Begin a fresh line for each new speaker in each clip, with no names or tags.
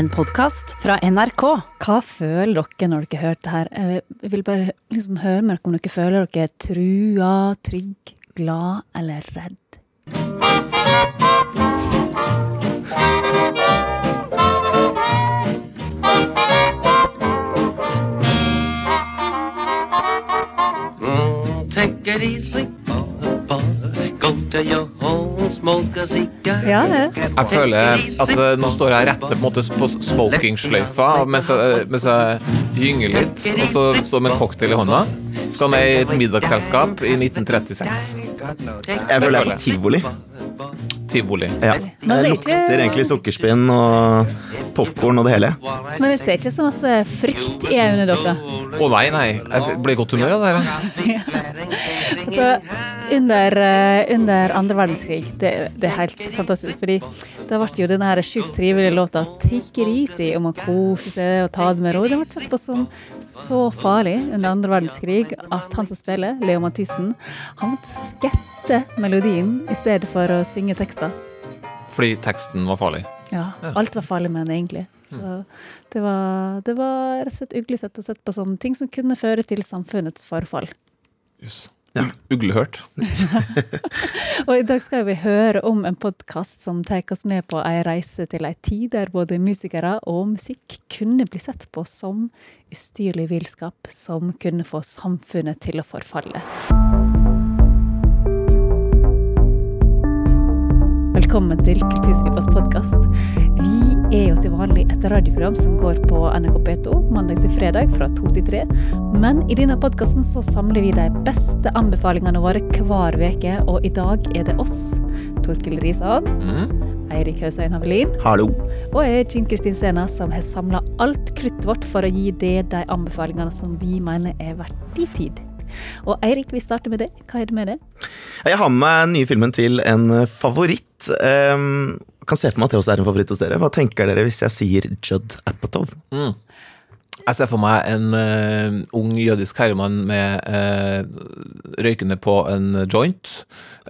En podkast fra NRK.
Hva føler dere når dere hører det her? Jeg vil bare liksom høre med dere om dere føler dere trua, trygg, glad eller redd.
Mm, take it easy, boy. Go
Ja, det.
Jeg føler at eh, nå står jeg rette på, en måte på smokingsløyfa mens jeg, mens jeg gynger litt, og så står jeg med en cocktail i hånda. Skal med i et middagsselskap i 1936.
Jeg føler jeg er på tivoli.
Tivoli.
Ja.
Men det
Det
er
lukter
ikke-
egentlig sukkerspinn og popkorn og det hele.
Men jeg ser ikke så masse frykt i øynene deres.
Å nei, nei. Jeg ble i godt humør av det her.
Altså, under, eh, under andre verdenskrig, det, det er helt fantastisk, fordi da ble jo denne her sjukt trivelige låta 'Take it easy' om å kose seg og ta det med ro. Den ble sett på som så farlig under andre verdenskrig at han som spiller, Leo Mathisen, han måtte skette melodien i stedet for å synge tekster.
Fordi teksten var farlig.
Ja, alt var farlig med den egentlig. Så det var, det var rett og slett uglesett å sette på som ting som kunne føre til samfunnets forfall.
Jøss. Uglehørt.
Og i dag skal vi høre om en podkast som tar oss med på ei reise til ei tid der både musikere og musikk kunne bli sett på som ustyrlig villskap som kunne få samfunnet til å forfalle. Velkommen til Kulturstripers podkast. Vi er jo til vanlig et radioprogram som går på NRK P2 mandag til fredag fra to til tre. Men i denne podkasten så samler vi de beste anbefalingene våre hver uke, og i dag er det oss, Torkil Risan,
Mm.
Eirik Høsøyen Havelin
Hallo.
og jeg, Jean Kristin Sena, som har samla alt kruttet vårt for å gi det de anbefalingene som vi mener er verdt i tid. Og Eirik, vi starter med det. Hva er det med det?
Jeg har med meg den nye filmen til en favoritt. Um, kan se for meg at det også er en favoritt hos dere. Hva tenker dere hvis jeg sier Judd Apatow?
Mm. Jeg ser for meg en uh, ung jødisk herremann med uh, røykende på en joint,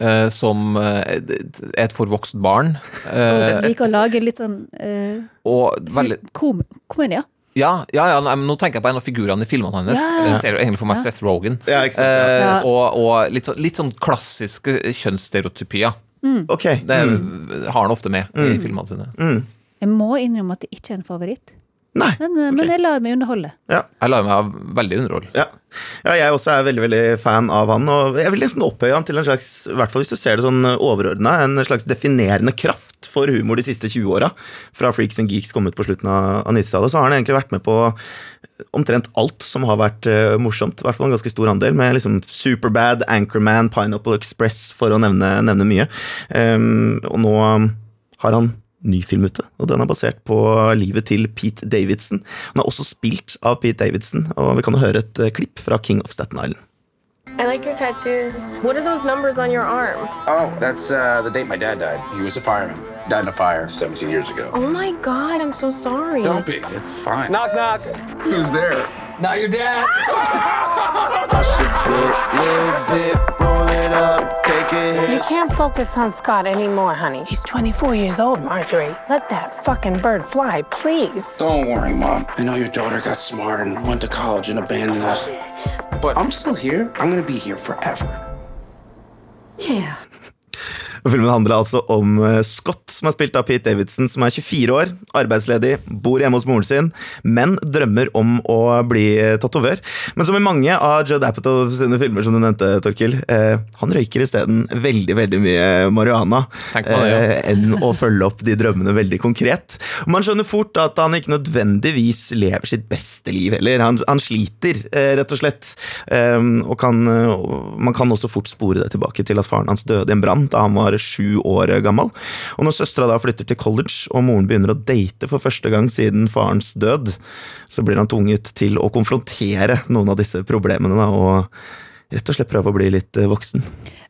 uh, som eh, er et forvokst barn.
Uh,
eh,
liker å lage litt sånn uh,
og veldig
kom komedier.
Ja, ja, ja nei, men nå tenker jeg på en av figurene i filmene hans.
Ja.
Jeg ser jo egentlig for meg Seth Rogan.
Ja, ikke ja.
Eh, og og litt, sånn- litt sånn klassiske kjønnsstereotypier.
Ok.
Det
Mm.
har han ofte med i filmene sine.
Mm.
Jeg må innrømme at det ikke er en favoritt,
Nei.
men,
okay.
men jeg lar meg underholde.
Ja.
Jeg lar meg veldig underholde.
Ja. ja, jeg også er veldig veldig fan av han. Og jeg vil nesten opphøye han til en slags, i hvert fall hvis du ser det sånn overordna, en slags definerende kraft for humor de siste 20 åra. Fra Freaks and Geeks kom ut på slutten av av 90-tallet, så har han egentlig vært med på omtrent alt som har vært uh, morsomt. I hvert fall en ganske stor andel, med liksom Superbad, Anchorman, Pineapple Express, for å nevne, nevne mye. Um, og nå har han ny film ute, og den er basert på livet til Pete Davidson. Han er også spilt av Pete Davidson, og vi kan jo høre et eh, klipp fra King of Staten Island.
I like your tattoos. What are those numbers on your arm?
Oh, that's uh, the date my dad died. He was a fireman. Died in a fire 17 years ago.
Oh my god, I'm so sorry.
Don't be. It's fine.
Knock, knock.
Who's there?
Not your dad.
You can't focus on Scott anymore, honey. He's 24 years old, Marjorie. Let that fucking bird fly, please.
Don't worry, Mom. I know your daughter got smart and went to college and abandoned us. But I'm still here. I'm gonna be here forever.
Yeah.
Og Filmen handler altså om eh, Scott, som er spilt av Pete Davidson, som er 24 år, arbeidsledig, bor hjemme hos moren sin, men drømmer om å bli eh, tatovør. Men som i mange av Judd Apatow sine filmer, som du nevnte, Torkil, eh, han røyker isteden veldig veldig mye marihuana
det, ja.
eh, enn å følge opp de drømmene veldig konkret. Og Man skjønner fort at han ikke nødvendigvis lever sitt beste liv heller. Han, han sliter, eh, rett og slett. Um, og kan, eh, man kan også fort spore det tilbake til at faren hans døde i en brann da han var sju år gammel. Og når søstera da flytter til college, og moren begynner å date for første gang siden farens død, så blir han tvunget til å konfrontere noen av disse problemene da, og rett og slett prøve å bli litt eh, voksen.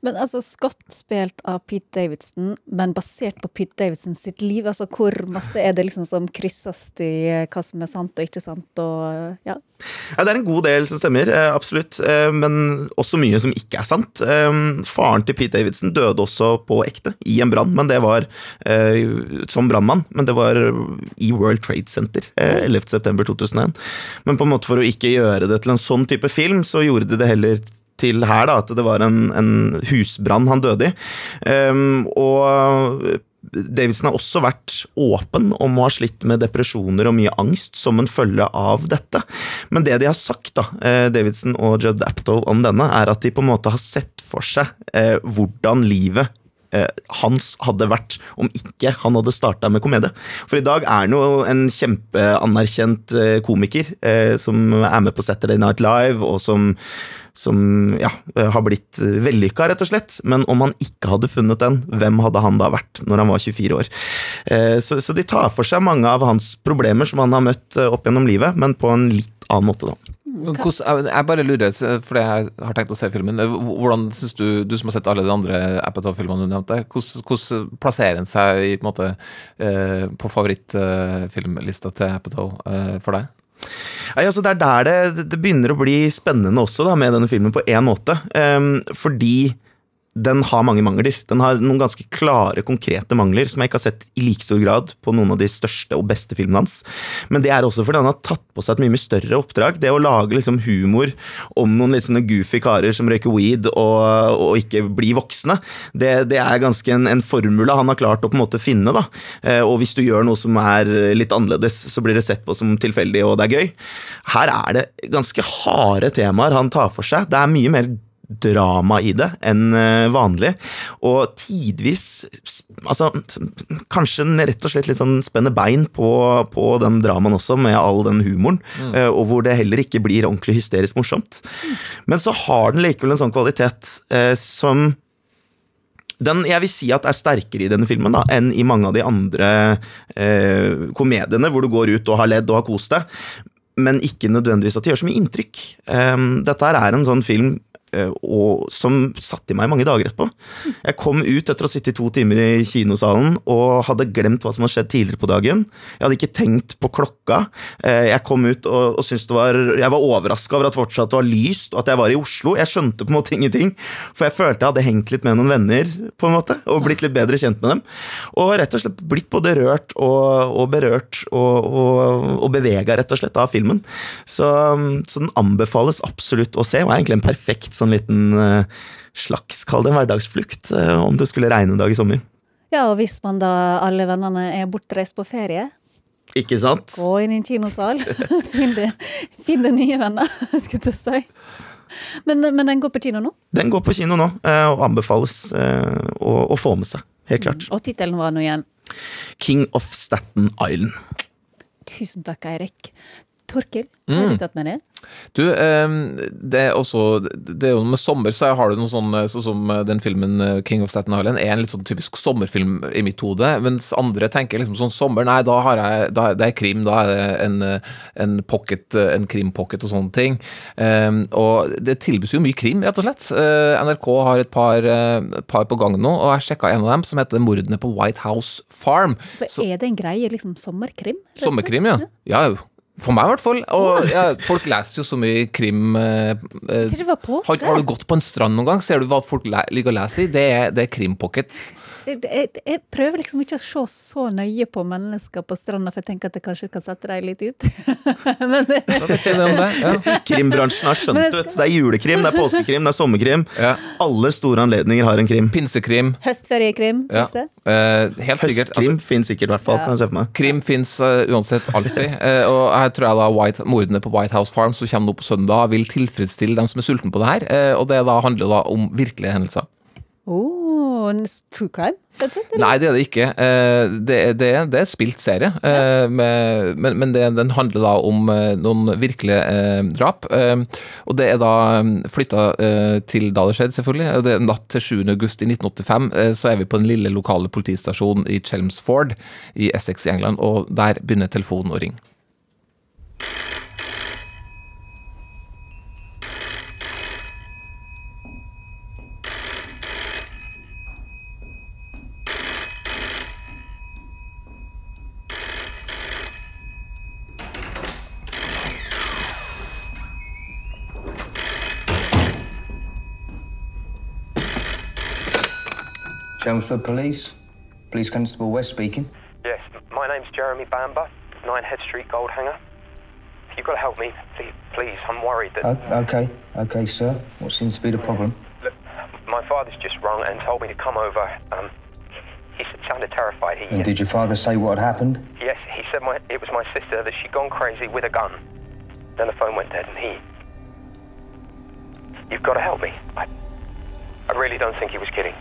Men altså, Scott spilt av Pete Davidson, men basert på Pete Davidson sitt liv. altså Hvor masse er det liksom som krysses i eh, hva som er sant og ikke sant? og ja,
Ja, det er en god del som stemmer, eh, absolutt. eh, Men også mye som ikke er sant. Eh, Faren til Pete Davidson døde også på ekte, i en brann, men det var som brannmann. Men det var i World Trade Center eh, 11.9.2001. Men på en måte for å ikke gjøre det til en sånn type film, så gjorde de det heller til her da, at det var en, en husbrann han døde i. Um, og Davidson har også vært åpen om å ha slitt med depresjoner og mye angst som en følge av dette. Men det de har sagt, da, eh, Davidson og Judd Aptow om denne, er at de på en måte har sett for seg eh, hvordan livet eh, hans hadde vært om ikke han hadde starta med komedie. For i dag er han jo en kjempeanerkjent eh, komiker eh, som er med på Saturday Night Live, og som, som ja, eh, har blitt vellykka, rett og slett. Men om han ikke hadde funnet den, hvem hadde han da vært når han var 24 år? Eh, Så, de tar for seg mange av hans problemer som han har møtt eh, opp gjennom livet, men på en litt annen måte, da.
Hvordan, jeg- bare lurer, fordi jeg har tenkt å se filmen. eh, Hvordan synes du, du som har sett alle de andre Apatow-filmene du nevnte, hvordan, hvordan plasserer den seg i, på, eh, på favorittfilmlista til Apatow eh, for deg?
Nei, altså Det er der det, det begynner å bli spennende også da, med denne filmen, på én måte. Um, fordi den har mange mangler. Den har noen ganske klare, konkrete mangler som jeg ikke har sett i like stor grad på noen av de største og beste filmene hans. Men det er også fordi han har tatt på seg et mye mye større oppdrag. Det å lage liksom humor om noen litt sånne goofy karer som røyker weed og, og ikke blir voksne, det, det er ganske en, en formula han har klart å på en måte finne. da. Eh, Og hvis du gjør noe som er litt annerledes, så blir det sett på som tilfeldig, og det er gøy. Her er det ganske harde temaer han tar for seg. Det er mye mer drama i det enn eh, vanlig. Og tidvis altså, Kanskje rett og slett litt sånn spenner bein på, på den dramaen også, med all den humoren. Mm. Og hvor det heller ikke blir ordentlig hysterisk morsomt. Men så har den likevel en sånn kvalitet eh, som den jeg vil si at er sterkere i denne filmen da, enn i mange av de andre eh, komediene, hvor du går ut og har ledd og har kost deg, men ikke nødvendigvis at det gjør så mye inntrykk. Um, dette her er en sånn film eh, og, som satt i meg mange dager etterpå. Jeg kom ut etter å ha sittet to timer i kinosalen og hadde glemt hva som hadde skjedd tidligere på dagen. Jeg hadde ikke tenkt på klokka. Eh, Jeg kom ut og, og syntes det var Jeg var overraska over at fortsatt var lyst, og at jeg var i Oslo. Jeg skjønte på en måte ingenting, for jeg følte jeg hadde hengt litt med noen venner, på en måte, og blitt litt bedre kjent med dem. Og rett og slett blitt både rørt og, og berørt og, og, og bevega, rett og slett, av filmen. Så, så den anbefales absolutt å se, og er egentlig en perfekt sånn liten eh, slags, kall det en hverdagsflukt, eh, om det skulle regne en dag i sommer.
Ja, og hvis man da alle vennene er bortreist på ferie,
Ikke sant?
gå inn i en kinosal, finn det- finn deg nye venner, skulle jeg si. Men, men den går på kino nå,
Den går på kino nå, eh, og anbefales å, å få med seg. Helt klart.
og tittelen var nå igjen
King of Staten Island.
Tusen takk, Eirik. Torkil, har du tatt med det?
Du, eh, det er også Det er jo med sommer, så har du noe sånn eh, Sånn som eh, den filmen eh, King of Staten Island er en litt sånn typisk sommerfilm i mitt hode, mens andre tenker liksom sånn sommer, nei, da har jeg da, Det er krim, da er det en, en pocket, en krimpocket og sånne ting. Eh, og det tilbys jo mye krim, rett og slett. NRK har et par, par på gang nå, og jeg sjekka en av dem som heter 'Mordene på White House Farm'. Så-
er det en greie, liksom sommerkrim?
Sommerkrim, ja. ja. For meg, i hvert fall. Og ja, folk leser jo så mye krim eh, eh,
Jeg det var påske.
har, har du gått på en strand noen gang? Ser du hva folk le liker å lese i? Det er, det er krimpockets.
Jeg, jeg, jeg prøver liksom ikke å se så nøye på mennesker på stranda, for jeg tenker at jeg kanskje kan sette dem litt ut. Men det?
Ja.
Krimbransjen har skjønt det. Det er julekrim, det er påskekrim, det er sommerkrim.
Ja.
Alle store anledninger har en krim.
Pinsekrim.
høstferiekrim,
Ja.
det?
Eh, helt sikkert.
Høstkrim
Altså,
finnes sikkert, i hvert fall. kan jeg se for meg.
krim fins uansett alltid. Uh, og tror jeg da White, mordene på White House Farm som kommer nå på søndag, vil tilfredsstille dem som er sultne på det her. Eh, og det da handler da om virkelige hendelser.
Oh, en true crime? og?
Nei, det er det ikke. Eh, Det, er- det, det er spilt serie, ja. men, men det, den handler da om eh, noen virkelige eh, drap. eh, Og det er da flytta til da det skjedde, selvfølgelig. Det er natt til 7. august i 1985. eh, Så er vi på den lille lokale politistasjonen i Chelmsford i Essex i England, og der begynner telefonen å ringe.
Chelmsford Police. Police Constable West speaking.
Yes, my name's Jeremy Bamber, 9 Head Street Gold Hanger. You've got to help me, please. please. I'm worried that
okay, okay, sir. What seems to be the problem?
look, my father's just rung and told me to come over. Um, he sounded terrified. He
And did your father say what had happened?
yes, he said my it was my sister that she'd gone crazy with a gun. Then the phone went dead, and he. You've got to help me. I, I really don't think he was kidding.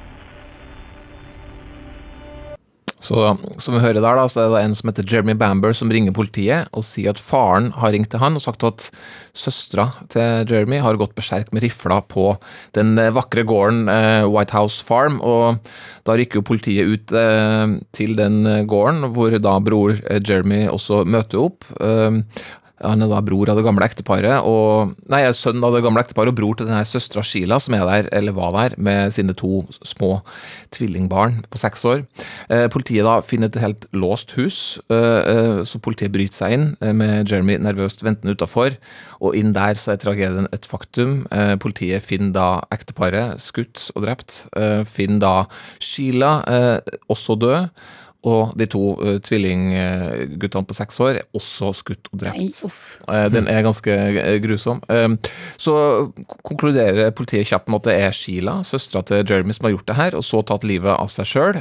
Så som vi hører der, da, så er det en som heter Jeremy Bamber som ringer politiet og sier at faren har ringt til han og sagt at søstera til Jeremy har gått berserk med rifla på den eh, vakre gården eh, White House Farm. Og da rykker jo politiet ut eh, til den gården, hvor da bror Jeremy også møter opp. Han er da bror av det gamle ekteparet, og Nei, sønn av det gamle ekteparet og bror til denne søstera Sheila, som er der, eller var der, med sine to små tvillingbarn på seks år. Eh, politiet da finner et helt låst hus, eh, eh, så politiet bryter seg inn eh, med Jeremy nervøst ventende utafor, og inn der så er tragedien et faktum. Eh, politiet finner da ekteparet skutt og drept, eh, finner da Sheila også død. Og de to uh, tvillingguttene på seks år er også skutt og drept.
Nei.
Eh, Den er ganske eh, grusom. Eh, Så konkluderer politiet kjapt med at det er Sheila, søstera til Jeremy, som har gjort det her, og så tatt livet av seg sjøl.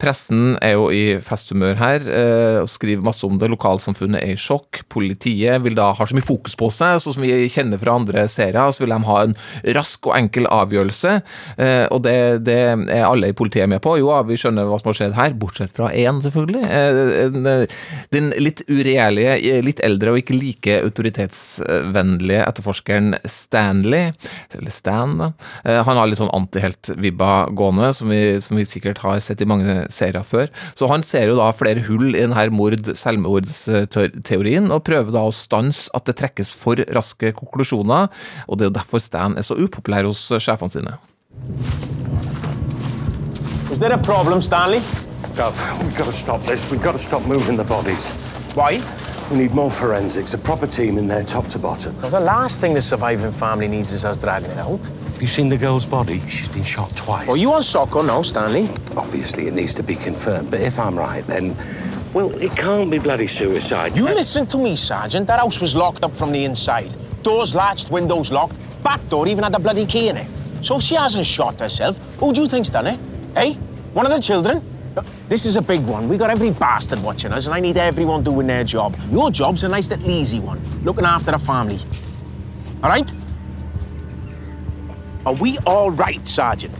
Pressen er jo i festhumør her eh, og skriver masse om det. Lokalsamfunnet er i sjokk. Politiet vil da ha så mye fokus på seg, sånn som vi kjenner fra andre serier. Så vil de ha en rask og enkel avgjørelse, eh, og det, det er alle i politiet med på. Jo, vi skjønner hva som har skjedd her, bortsett fra én, selvfølgelig. Eh, eh, Den litt uregjerlige, eh, litt eldre og ikke like autoritetsvennlige etterforskeren Stanley, eller Stan, da. Han har litt sånn antihelt-vibba gående, som vi, som vi sikkert har sett i mange serier før. Så han ser jo da flere hull i denne mord-selvmordsteorien, og prøver da å stanse at det trekkes for raske konklusjoner, og det er jo derfor Stan er så upopulær hos sjefene sine.
Is there a problem, Stanley?
Gov, we've got to stop this. We've got to stop moving the bodies.
Why?
We need more forensics, a proper team in there, top to bottom.
Well, the last thing the surviving family needs is us dragging it out.
Have you seen the girl's body? She's been shot twice.
Well, you on Soccer now, Stanley?
Obviously, it needs to be confirmed, but if I'm right, then. Well, it can't be bloody suicide.
You listen to me, Sergeant. That house was locked up from the inside. Doors latched, windows locked. Back door even had a bloody key in it. So if she hasn't shot herself, who do you think's done it? Hey? One of the children? This is a big one. We got every bastard watching us, and I need everyone doing their job. Your job's a nice little easy one, looking after the family. All right? Are we all right, Sergeant?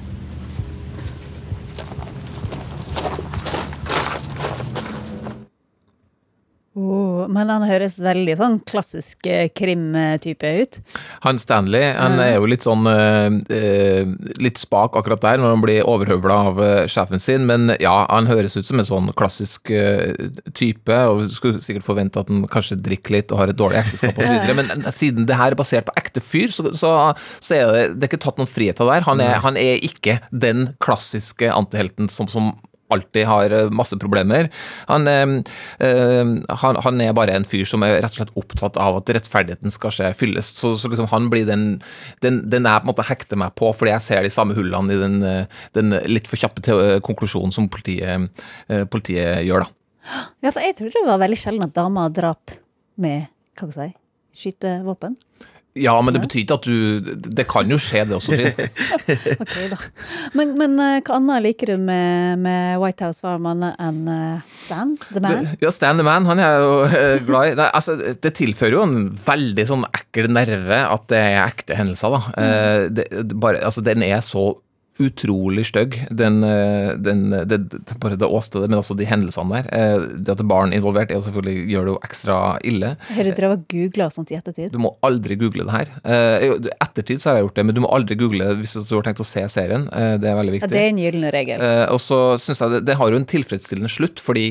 Men han høres veldig sånn klassisk krimtype ut.
Han Stanley han er jo litt sånn eh, eh, litt spak akkurat der når han blir overhøvla av eh, sjefen sin, men ja, han høres ut som en sånn klassisk eh, type, og skulle sikkert forvente at han kanskje drikker litt og har et dårlig ekteskap osv., men eh, siden det her er basert på ekte fyr, så, så, så er det, det er ikke tatt noen friheter der. Han er, han er ikke den klassiske antihelten som, som alltid har eh, masse problemer. Han, eh, han, han er bare en fyr som er rett og slett opptatt av at rettferdigheten skal skje fylles. Så, så liksom han blir den, den, den jeg på en måte hekter meg på, fordi jeg ser de samme hullene i den, den litt for kjappe konklusjonen som politiet, politiet gjør, da.
Ja, for jeg trodde det var veldig sjelden at damer drap med hva skal jeg si, skytevåpen.
Ja, men det betyr ikke at du Det kan jo skje, det også, Finn.
Ok, da. Men, men eh, hva annet liker du med, med White House Farm enn eh, Stan, the man?
Ja, Stan the Man, han er jo eh, glad i Nei, altså, Det tilfører jo en veldig sånn ekkel nerve at det er ekte hendelser, da. Det, det bare, altså, den er så utrolig stygg, den, eh, den det, det, Bare det åstedet, men også de hendelsene der. Eh, Det at det er barn involvert, er jo selvfølgelig, gjør det jo ekstra ille.
Har du dere og googla sånt i ettertid?
Du må aldri google det her. Eh, ettertid så har jeg gjort det, men du må aldri google det hvis du har tenkt å se serien. Eh, Det er veldig viktig.
Ja, det er en gyllen regel.
Eh, og så syns jeg det, det har jo en tilfredsstillende slutt, fordi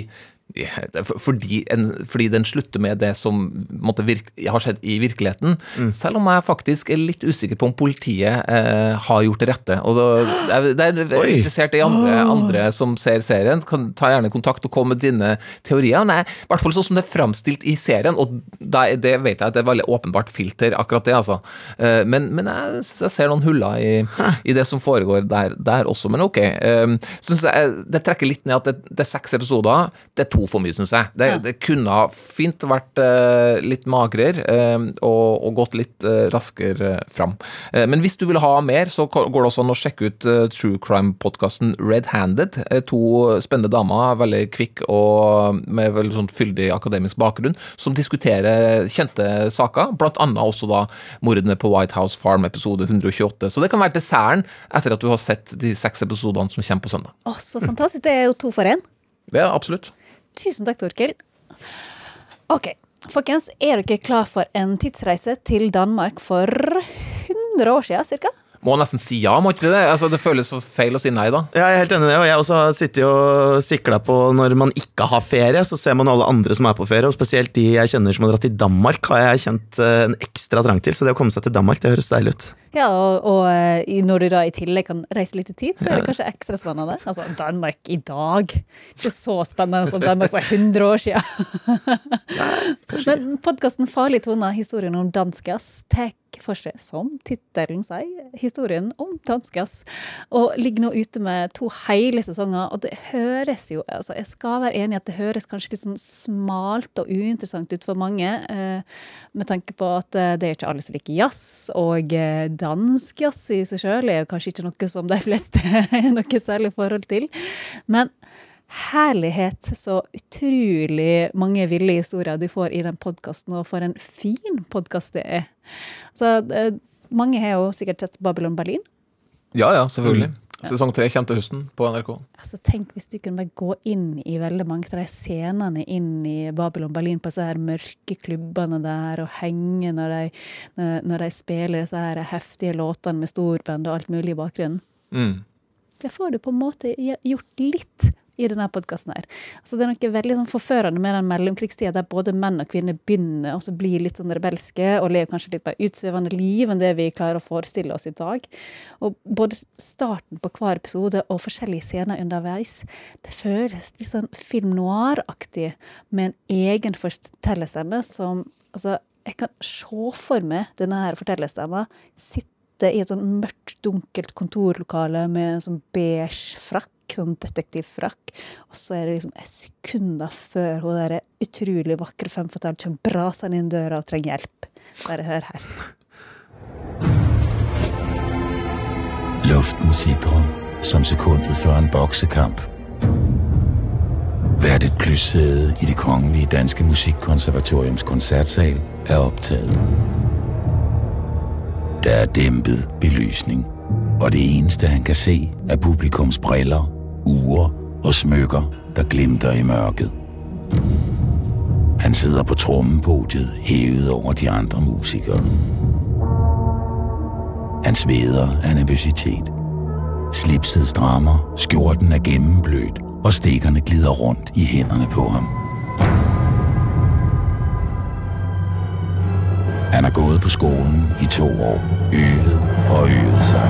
Fordi, en, fordi den slutter med det som måtte virke, har skjedd i virkeligheten.
Mm.
Selv om jeg faktisk er litt usikker på om politiet eh, har gjort det rette. Og da, det er, er interessert i andre, andre som ser serien. Kan ta gjerne kontakt og komme med dine teorier. Nei, I hvert fall sånn som det er framstilt i serien, og da, det vet jeg at det er veldig åpenbart filter, akkurat det, altså. Eh, men, men jeg, jeg ser noen huller i, i det som foregår der, der også, men ok. Synes jeg, det trekker litt ned at det, det er seks episoder. Det er to for mye, syns jeg. Det, det kunne ha fint vært uh, litt magrere uh, og, og gått litt uh, raskere fram. Men hvis du vil ha mer, så går det også an å sjekke ut true crime-podkasten Red Handed. To spennende damer, veldig kvikk og med veldig sånn fyldig akademisk bakgrunn, som diskuterer kjente saker, annet også da mordene på White House Farm episode 128. Så det kan være desserten etter at du har sett de seks episodene som kommer på søndag.
Å, så fantastisk. Det er jo to for én.
Ja, absolutt.
Tusen takk, Torkil. Ok, folkens. Er dere klar for en tidsreise til Danmark for 100 år siden, ca.?
Må nesten si ja, må ikke det? Altså, det føles så feil å si nei, da.
Ja, jeg er helt enig i det, og jeg også har sittet og sikla på når man ikke har ferie, så ser man alle andre som er på ferie, og spesielt de jeg kjenner som har dratt til Danmark, har jeg kjent eh, en ekstra trang til. Så det å komme seg til Danmark, det høres deilig ut.
Ja, og, og eh, når du da i tillegg kan reise litt i tid, så er det kanskje ekstra spennende. Altså, Danmark i dag. Ikke så spennende som Danmark for 100 år siden. Men podkasten Farlig toner historien om danskas, tar for seg, som tittelen sier, historien om danskas. Og ligger nå ute med to hele sesonger, og det høres jo altså Jeg skal være enig i at det høres kanskje litt sånn smalt og uinteressant ut for mange, eh, med tanke på at eh, det er ikke alle som liker jazz, og eh, dansk jazz i seg sjøl er jo kanskje ikke noe som de fleste har noe særlig forhold til. Men herlighet, så utrolig mange ville historier du får i den podkasten, og for en fin podkast det er. Så eh, mange har jo sikkert sett Babylon Berlin.
Ja, ja, selvfølgelig. Sesong tre kommer til høsten på NRK.
Altså, tenk hvis du kunne bare gå inn i veldig mange av de scenene inn i Babylon Berlin på disse her mørke klubbene der, og henge når de, når, de spiller disse her heftige låtene med storband og alt mulig i bakgrunnen.
Mm.
Det får du på en måte gjort litt i denne podkasten her. Altså, det er noe veldig sånn forførende med den mellomkrigstida der både menn og kvinner begynner å bli litt sånn rebelske og lever kanskje litt mer utsvevende liv enn det vi klarer å forestille oss i dag. Og både starten på hver episode og forskjellige scener underveis, det føles litt sånn film noir-aktig med en egen fortellerstemme som Altså, jeg kan se for meg denne her fortellerstemma sitte i et sånn mørkt, dunkelt kontorlokale med en sånn beige frakk, sånn detektivfrakk, og så er det liksom et sekunder før hun der utrolig vakre femfortalt kommer brasende inn døra og trenger hjelp. Bare hør her.
Luften sidrer som sekundet før en boksekamp. Hvert et plyssæde i det kongelige danske musikkonservatoriums koncertsal er optaget. Der er dæmpet belysning, og det eneste han kan se er publikums briller, ure og smykker, der glimter i mørket. Han sidder på trommepodiet hævet over de andre musikere. Han sveder af nervøsitet. Slipset strammer, skjorten er gennemblødt, og stikkerne glider rundt i hænderne på ham. Han har gået på skolen i to år, øvet og øvet sig.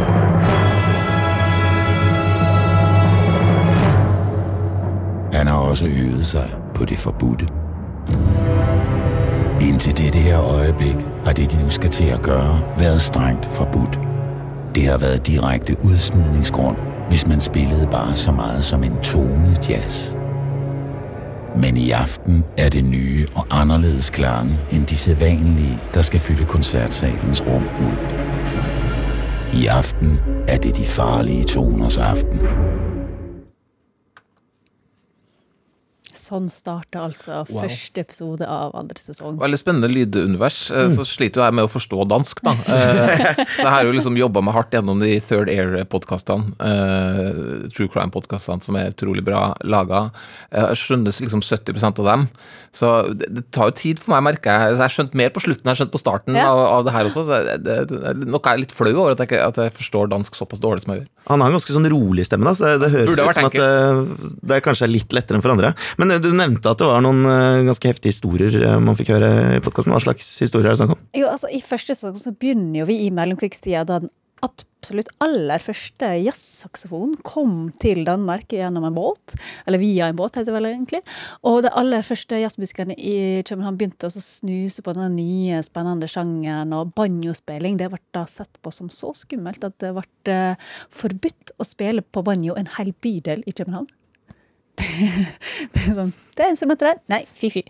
Han har også øvet sig på det forbudte. Indtil dette her øjeblik har det, de nu skal til at gøre, været strengt forbudt. Det har været direkte udsmidningsgrund, hvis man spillede bare så meget som en tone jazz. Men i aften er det nye og anderledes klange end de sædvanlige, der skal fylde koncertsalens rum ud. I aften er det de farlige toners aften.
Sånn starter altså
Wow.
første episode av andre sesong.
Veldig spennende lydunivers. Eh, Så sliter jo jeg med å forstå dansk, da. Eh, Så jeg har jo liksom jobba meg hardt gjennom de Third Air-podkastene. True Crime-podkastene som er utrolig bra laga. Jeg skjønner liksom 70% av dem. Så det, det tar jo tid for meg, merker jeg. Jeg har skjønt mer på slutten enn jeg har skjønt på starten
Ja.
av, av det her også. Så det, det, det, noe jeg er litt flau over, at jeg, at jeg forstår dansk såpass dårlig som jeg gjør.
Han har en ganske sånn rolig stemme, da, så det høres ut som
enkelt.
at det, det kanskje er litt lettere enn for andre. Men eh, du nevnte at det var noen eh, ganske heftige historier eh, man fikk høre i podkasten. Hva slags historier er det snakk om?
Jo, altså I første sesong så begynner jo vi i mellomkrigstida, da den absolutt aller første jazzsaksofonen kom til Danmark gjennom en båt. Eller via en båt, heter det vel egentlig. Og de aller første jazzmusikerne i København begynte å snuse på den nye, spennende sjangeren. Og banjospilling det ble da sett på som så skummelt at det ble eh, forbudt å spille på banjo en hel bydel i København. Det er sånn Det er instrumentet der. Nei, fy-fy.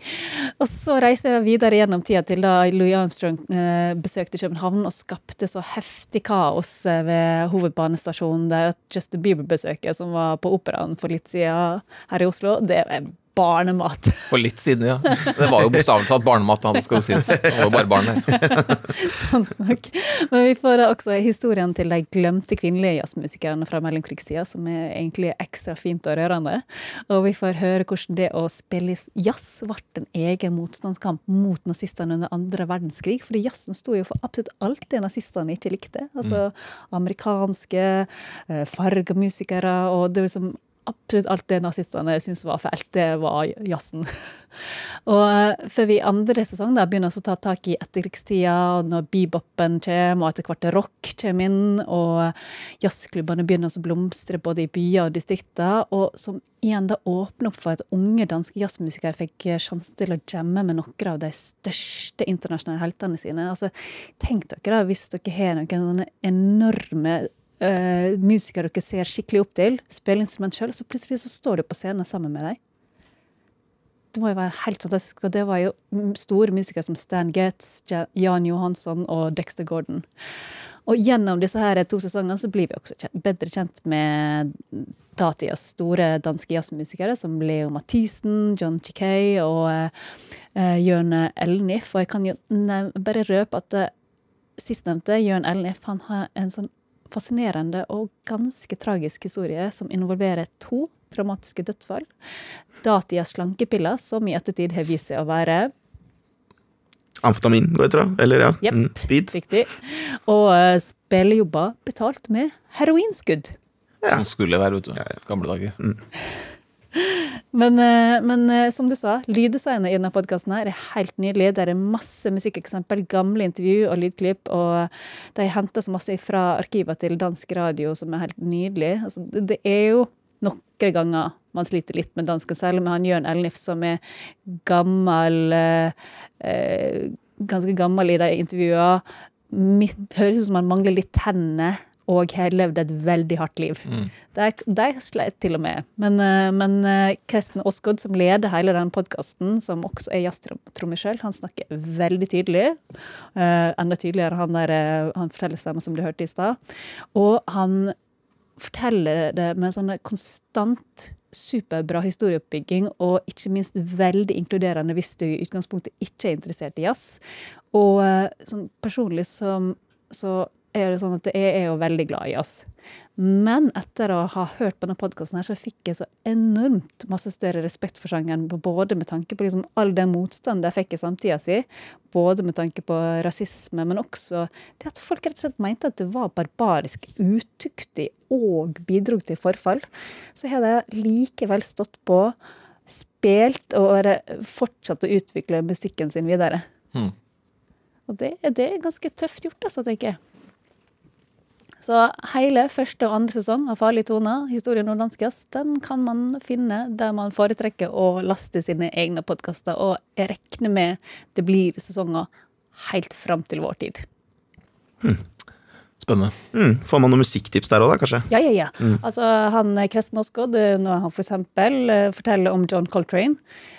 Og så reiser vi videre gjennom tida til da Louis Armstrong eh, besøkte København og skapte så heftig kaos eh, ved hovedbanestasjonen der at Justin Bieber-besøket, som var på Operaen for litt siden her i Oslo, det er barnemat.
For litt siden, ja. Det var jo bokstavelig talt barnemat, han skal jo sies. Det var jo bare barn her.
Sånn nok. Men vi får også historien til de glemte kvinnelige jazzmusikerne fra mellomkrigstida, som er egentlig ekstra fint og rørende. Og vi får høre hvordan det å spille jazz ble en egen motstandskamp mot nazistene under andre verdenskrig. Fordi jazzen sto jo for absolutt alt det nazistene ikke likte. Altså amerikanske, fargemusikere farga musikere, og det liksom absolutt alt det nazistene syntes var fælt, det var jazzen. og eh, før vi andre sesong da begynner å ta tak i etterkrigstida, og når beboppen kommer, og etter hvert rock kommer inn, og jazzklubbene begynner å blomstre både i byer og distrikter, og som igjen da åpner opp for at unge danske jazzmusikere fikk sjansen til å jamme med noen av de største internasjonale heltene sine. Altså, tenk dere da, hvis dere har noen sånne enorme uh, musikere dere ser skikkelig opp til, spiller instrument sjøl, så plutselig så står du på scenen sammen med dem. Det må jo være helt fantastisk. Og det var jo store musikere som Stan Getz, Jan Johansson og Dexter Gordon. Og gjennom disse her to sesongene så blir vi også kjent, bedre kjent med datidas store danske jazzmusikere, som Leo Mathisen, John Chickay og uh, Jørn Elnif. Og jeg kan jo bare røpe at uh, sistnevnte, Jørn Elnif, han har en sånn fascinerende og ganske tragisk historie som involverer to traumatiske dødsfall. Datidas slankepiller, som i ettertid har vist seg å være
Amfetamin, går jeg tror. Eller ja,
yep,
mm, speed.
Riktig. Og uh, spillejobber betalt med heroinskudd.
Ja. Som skulle være, vet du. Gamle dager. Mm.
Men, eh, men, eh, som du sa, lyddesignet i denne podkasten er helt nydelig. Det er masse musikkeksempel, gamle intervju og lydklipp. Og de henter så masse fra arkiver til dansk radio som er helt nydelig. Altså, det er jo noen ganger man sliter litt med dansken, særlig med han Jørn Elnif, som er gammel eh, Ganske gammel i de intervjuene. Høres ut som han mangler litt tenner og har levd et veldig hardt liv. Mm. De sleit til og med. Men, eh, men Kristen Kresten Aasgaard, som leder hele den podkasten, som også er jazztrommis sjøl, han snakker veldig tydelig. Uh, enda tydeligere han, der, han forteller stemmen som du hørte i stad. Og han forteller det med sånn konstant superbra historieoppbygging, og ikke minst veldig inkluderende hvis du i utgangspunktet ikke er interessert i jazz. Og sånn personlig som, så er det sånn at jeg er jo veldig glad i jazz. Men etter å ha hørt på denne podkasten så fikk jeg så enormt masse større respekt for sjangeren. Både med tanke på liksom all den motstanden jeg fikk i samtida si, både med tanke på rasisme, men også det at folk rett og slett mente at det var barbarisk, utuktig og bidro til forfall. Så jeg hadde likevel stått på, spilt og fortsatt å utvikle musikken sin videre. Mm. Og det, det, er ganske tøft gjort, altså, tenker jeg. Så hele første og andre sesong av Farlige toner, historien om den kan man finne der man foretrekker å laste sine egne podkaster. Og jeg regner med det blir sesonger helt fram til vår tid.
Hmm. Spennende.
Mm. Får man noen musikktips der òg, da, kanskje?
Ja, ja, ja. Mm. Altså, han Kresten Aasgaard, når han for eksempel eh, forteller om John Coltrane,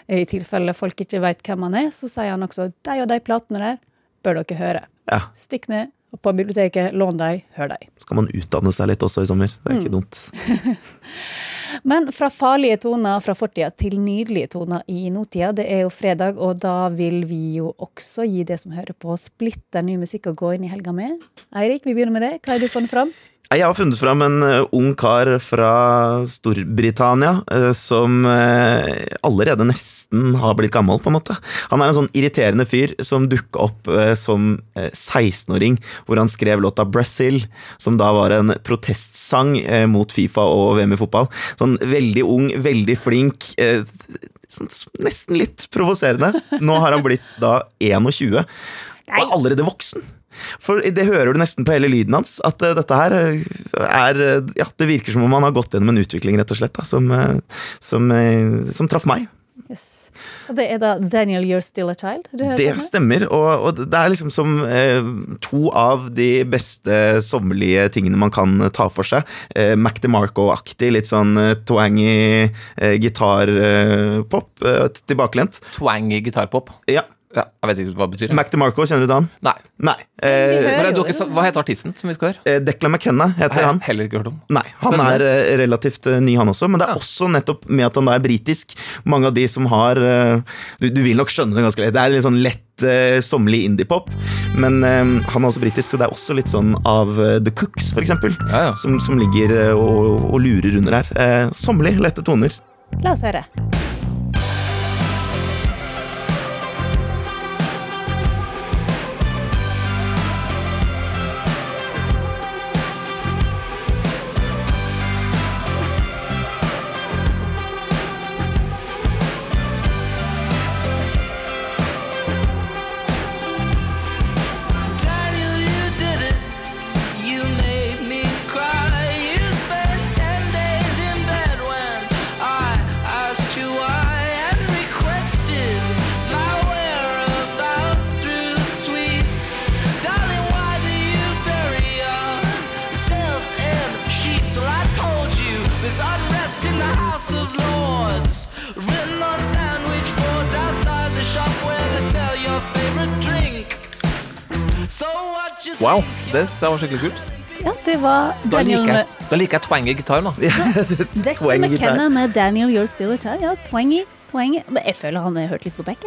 i tilfelle folk ikke veit hvem han er, så sier han også de og de platene der bør dere høre.
Ja.
Stikk ned, på biblioteket, lån deg, hør deg.
Skal man utdanne seg litt også i sommer. Det er mm. ikke dumt.
Men fra farlige toner fra fortida til nydelige toner i nåtida. Det er jo fredag, og da vil vi jo også gi det som hører på, splitter ny musikk å gå inn i helga med. Eirik, vi begynner med det. Hva har du funnet fram?
Jeg har funnet fram en eh, ung kar fra Storbritannia eh, som eh, allerede nesten har blitt gammel, på en måte. Han er en sånn irriterende fyr som dukka opp som 16-åring, hvor han skrev låta 'Brazil', som da var en protestsang mot Fifa og VM i fotball. Sånn veldig ung, veldig flink sånn, nesten litt provoserende. Nå har han blitt da 21, og allerede voksen. For det hører du nesten på hele lyden hans, at eh, dette her eh, er eh, Ja, det virker som om han har gått gjennom en utvikling, rett og slett, da, som, som, som traff meg.
Yes. Og det er da Daniel You're Still a Child? Du hører
Det stemmer, og, og det er liksom som eh, to av de beste sommerlige tingene man kan ta for seg. Eh, Mac DeMarco-aktig, litt sånn eh, twangy eh, gitarpop, eh, tilbakelent.
Twangy gitarpop.
Ja.
Ja, jeg vet ikke hva det betyr.
Mac DeMarco, kjenner du til han?
Nei.
Nei. Eh,
Men ikke, sa- hva heter artisten som vi skal høre?
eh, Declan McKenna heter
Har jeg
han.
heller ikke hørt om.
Nei, han er eh, relativt eh, ny han også, men det er også nettopp med at han da er britisk. Mange av de som har eh, du, du vil nok skjønne det ganske lett. Det er litt sånn lett uh, sommerlig indiepop, men eh, han er også britisk, så det er også litt sånn av eh, The Cooks, for eksempel, som, som ligger eh, og, og lurer under her. Uh, sommerlig, lette toner.
La oss høre.
Wow, det syns jeg var skikkelig kult.
Ja, det var
Da
Daniel
liker jeg, da liker jeg twangy gitar, da.
Declan McKenna med Daniel You're Still a Child. Ja, twangy, twangy. Men jeg føler han har hørt litt på Beck.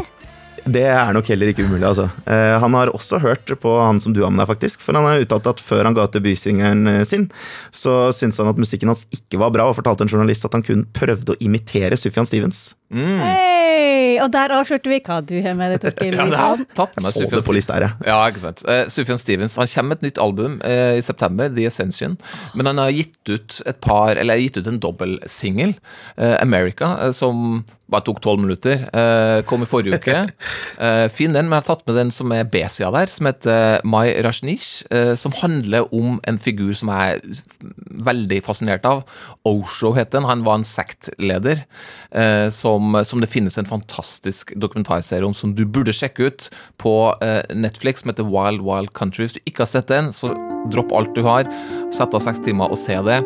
Det er nok heller ikke umulig, altså. Eh, han har også hørt på han som du har med deg, faktisk. For han har uttalt at før han ga ut debutsingeren eh, sin, så syntes han at musikken hans ikke var bra, og fortalte en journalist at han kun prøvde å imitere Sufjan Stevens.
Mm.
Hei! Og der avslørte vi hva du har med deg, Torkil.
Ja, det har tatt Jeg
Så det på lista her, ja.
Ja, ikke sant. Uh, Sufjan Stevens han kommer med et nytt album uh, i september, The Ascension. Men han har gitt ut et par, eller gitt ut en dobbeltsingel, uh, America, uh, som bare tok tolv minutter. eh, kom i forrige uke. Eh, fin den, men jeg har tatt med den som er B-sida der, som heter Mai Rajneesh. som handler om en figur som jeg er veldig fascinert av. Osho het den. Han var en sektleder eh, som, som det finnes en fantastisk dokumentarserie om som du burde sjekke ut på eh, Netflix, som heter Wild Wild Country. Hvis du ikke har sett den, så dropp alt du har. Sett av seks timer og se det.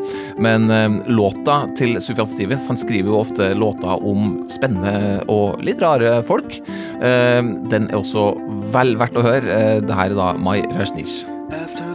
Men eh, låta til Sufjan Stevens Han skriver jo ofte låter om spennende og litt rare folk. Eh, den er også vel verdt å høre. Eh, det her er da Mai Rajneesh.
After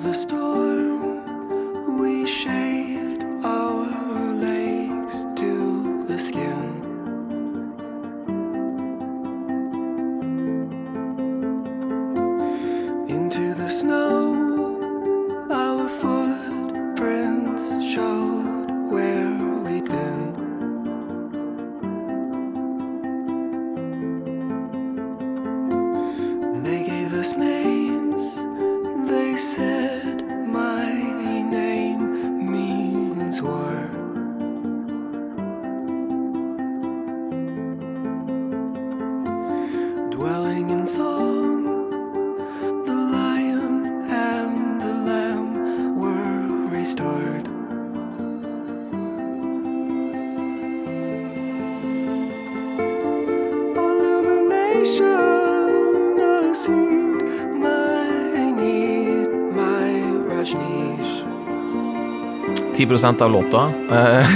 10 av låta. Eh,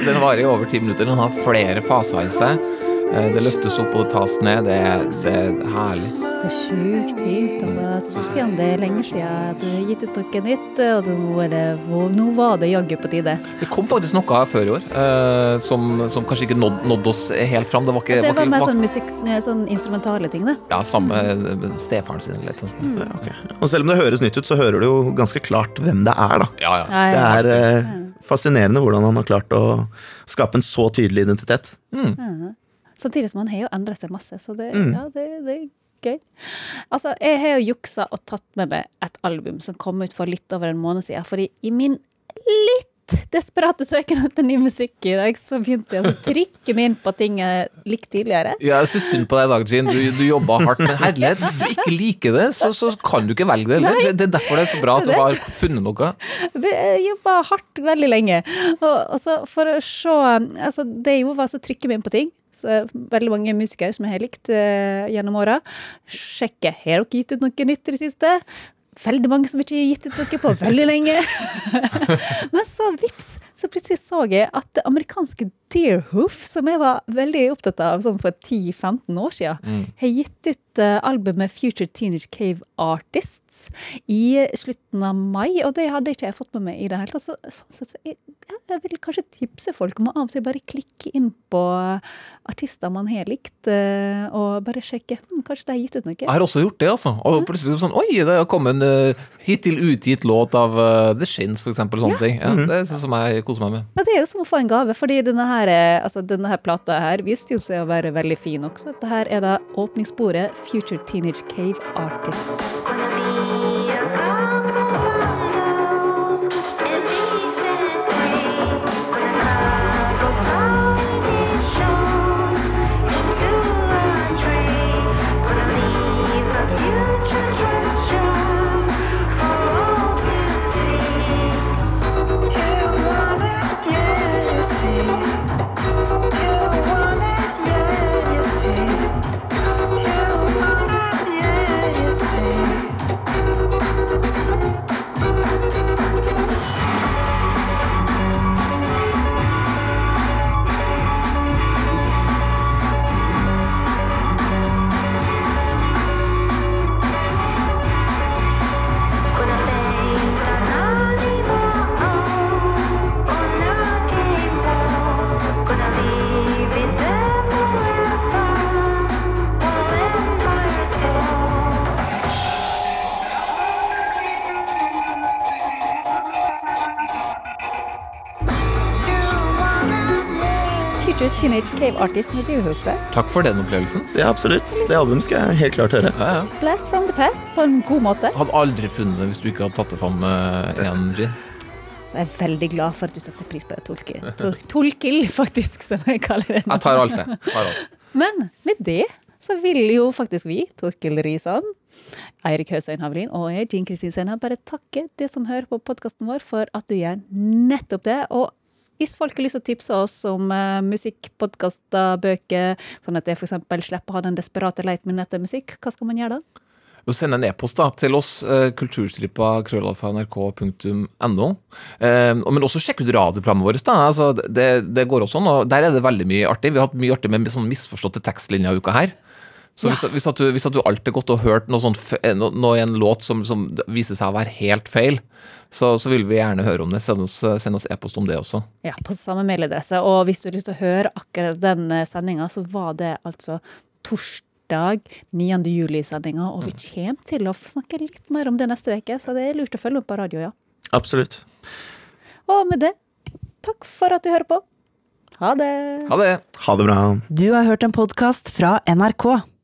den, varer i over ti minutter. Den har flere faser i seg. Eh, det løftes opp og tas ned. Det, det er herlig.
Det er sjukt fint. Sofian, det er lenge siden du har gitt ut noe nytt, og nå, er det, nå var det jaggu på tide.
Det kom faktisk noe her før i år eh, som, som kanskje ikke nådde nådd oss helt fram. Det var ikke,
Det var
var
mer sånn, musikk, sånn instrumentale ting, det.
Ja, samme eh, stefaren sin. Litt, sånn.
mm. okay.
Og selv om det høres nytt ut, så hører du jo ganske klart hvem det er, da.
Ja, ja.
Ja,
Det er eh, fascinerende hvordan han har klart å skape en så tydelig identitet.
Mm. Samtidig som han har jo endra seg masse, så det,
Mm.
ja, det, det gøy. Altså, jeg har jo juksa og tatt med meg et album som kom ut for litt over en måned siden, fordi i min litt desperate søken etter ny musikk i dag, så begynte jeg å trykke meg inn på ting jeg likte tidligere.
Ja, jeg syns synd på deg i dag, Jean. Du, du jobba hardt. Men herlighet, hvis du ikke liker det, så, så kan du ikke velge det heller. Det, det er derfor det er så bra at du har funnet noe.
Jeg jobba hardt veldig lenge. Og, og så for å se altså Det jeg gjorde, var å trykke meg inn på ting. Så veldig mange musikere som jeg har likt eh, gjennom åra. Sjekke har dere gitt ut noe nytt i det siste. Veldig mange som ikke har gitt ut noe på veldig lenge. Men så vips, så plutselig så jeg at det amerikanske Deerhoof, som jeg var veldig opptatt av sånn for 10-15 år siden,
Mm.
har gitt ut eh, albumet Future Teenage Cave Artists i slutten av mai, og det hadde ikke jeg fått med meg i det hele tatt. Så, sånn sett, så jeg, jeg vil kanskje tipse folk om å av og til bare klikke inn på artister man har likt, eh, og bare sjekke hm, kanskje de har gitt ut noe.
Jeg har også gjort det, altså. Og plutselig sånn Oi, det har kommet en uh, hittil utgitt låt av The Shins, for eksempel. Sånne
Ja.
ting. Ja,
Mhm.
det er jeg som jeg koser meg med.
Ja, det er jo som å få en gave, fordi denne her, eh, altså denne her plata her viste jo seg å være veldig fin også. Dette her er da åpningssporet Future Teenage Cave Artists. Artists med Deerhoof der.
Takk for den opplevelsen.
Ja, absolutt. Det albumet skal jeg helt klart høre.
Ja, ja.
Blast from the past på en god måte.
Hadde aldri funnet det hvis du ikke hadde tatt det fram med igjen, Jean.
Jeg er veldig glad for at du setter pris på det. Tolkil, tol, tolkil faktisk, som jeg kaller det.
Jeg tar alt, det. Tar alt.
Men med det så vil jo faktisk vi, Torkil Risan, Eirik Høsøyn Havlin og jeg, Jean Kristin Sena, bare takke det som hører på podkasten vår, for at du gjør nettopp det. Og hvis folk har lyst til å tipse oss om uh, musikk, podkaster, bøker, sånn at jeg f.eks. slipper å ha den desperate leiten min etter musikk, hva skal man gjøre da?
Og send en e-post da, til oss, eh, kulturstripa krøllalfa.nrk.no. Eh, men også sjekk ut radioprogrammet vårt. da, altså, det, det går også an. og Der er det veldig mye artig. Vi har hatt mye artig med sånn misforståtte tekstlinjer i uka her. Så hvis, hvis, at du, hvis at du alltid er godt og hørt noe, sånt, f- eh, i en låt som, som viser seg å være helt feil, så, så vil vi gjerne høre om det. Send oss send oss e-post om det også.
Ja, på samme mailadresse. Og hvis du har lyst til å høre akkurat den sendinga, så var det altså torsdag 9. juli-sendinga. Og vi kommer til å snakke litt mer om det neste uke, så det er lurt å følge opp på radio, ja.
Absolutt.
Og med det, takk for at du hører på. Ha det.
Ha det.
Ha det bra.
Du har hørt en podkast fra NRK.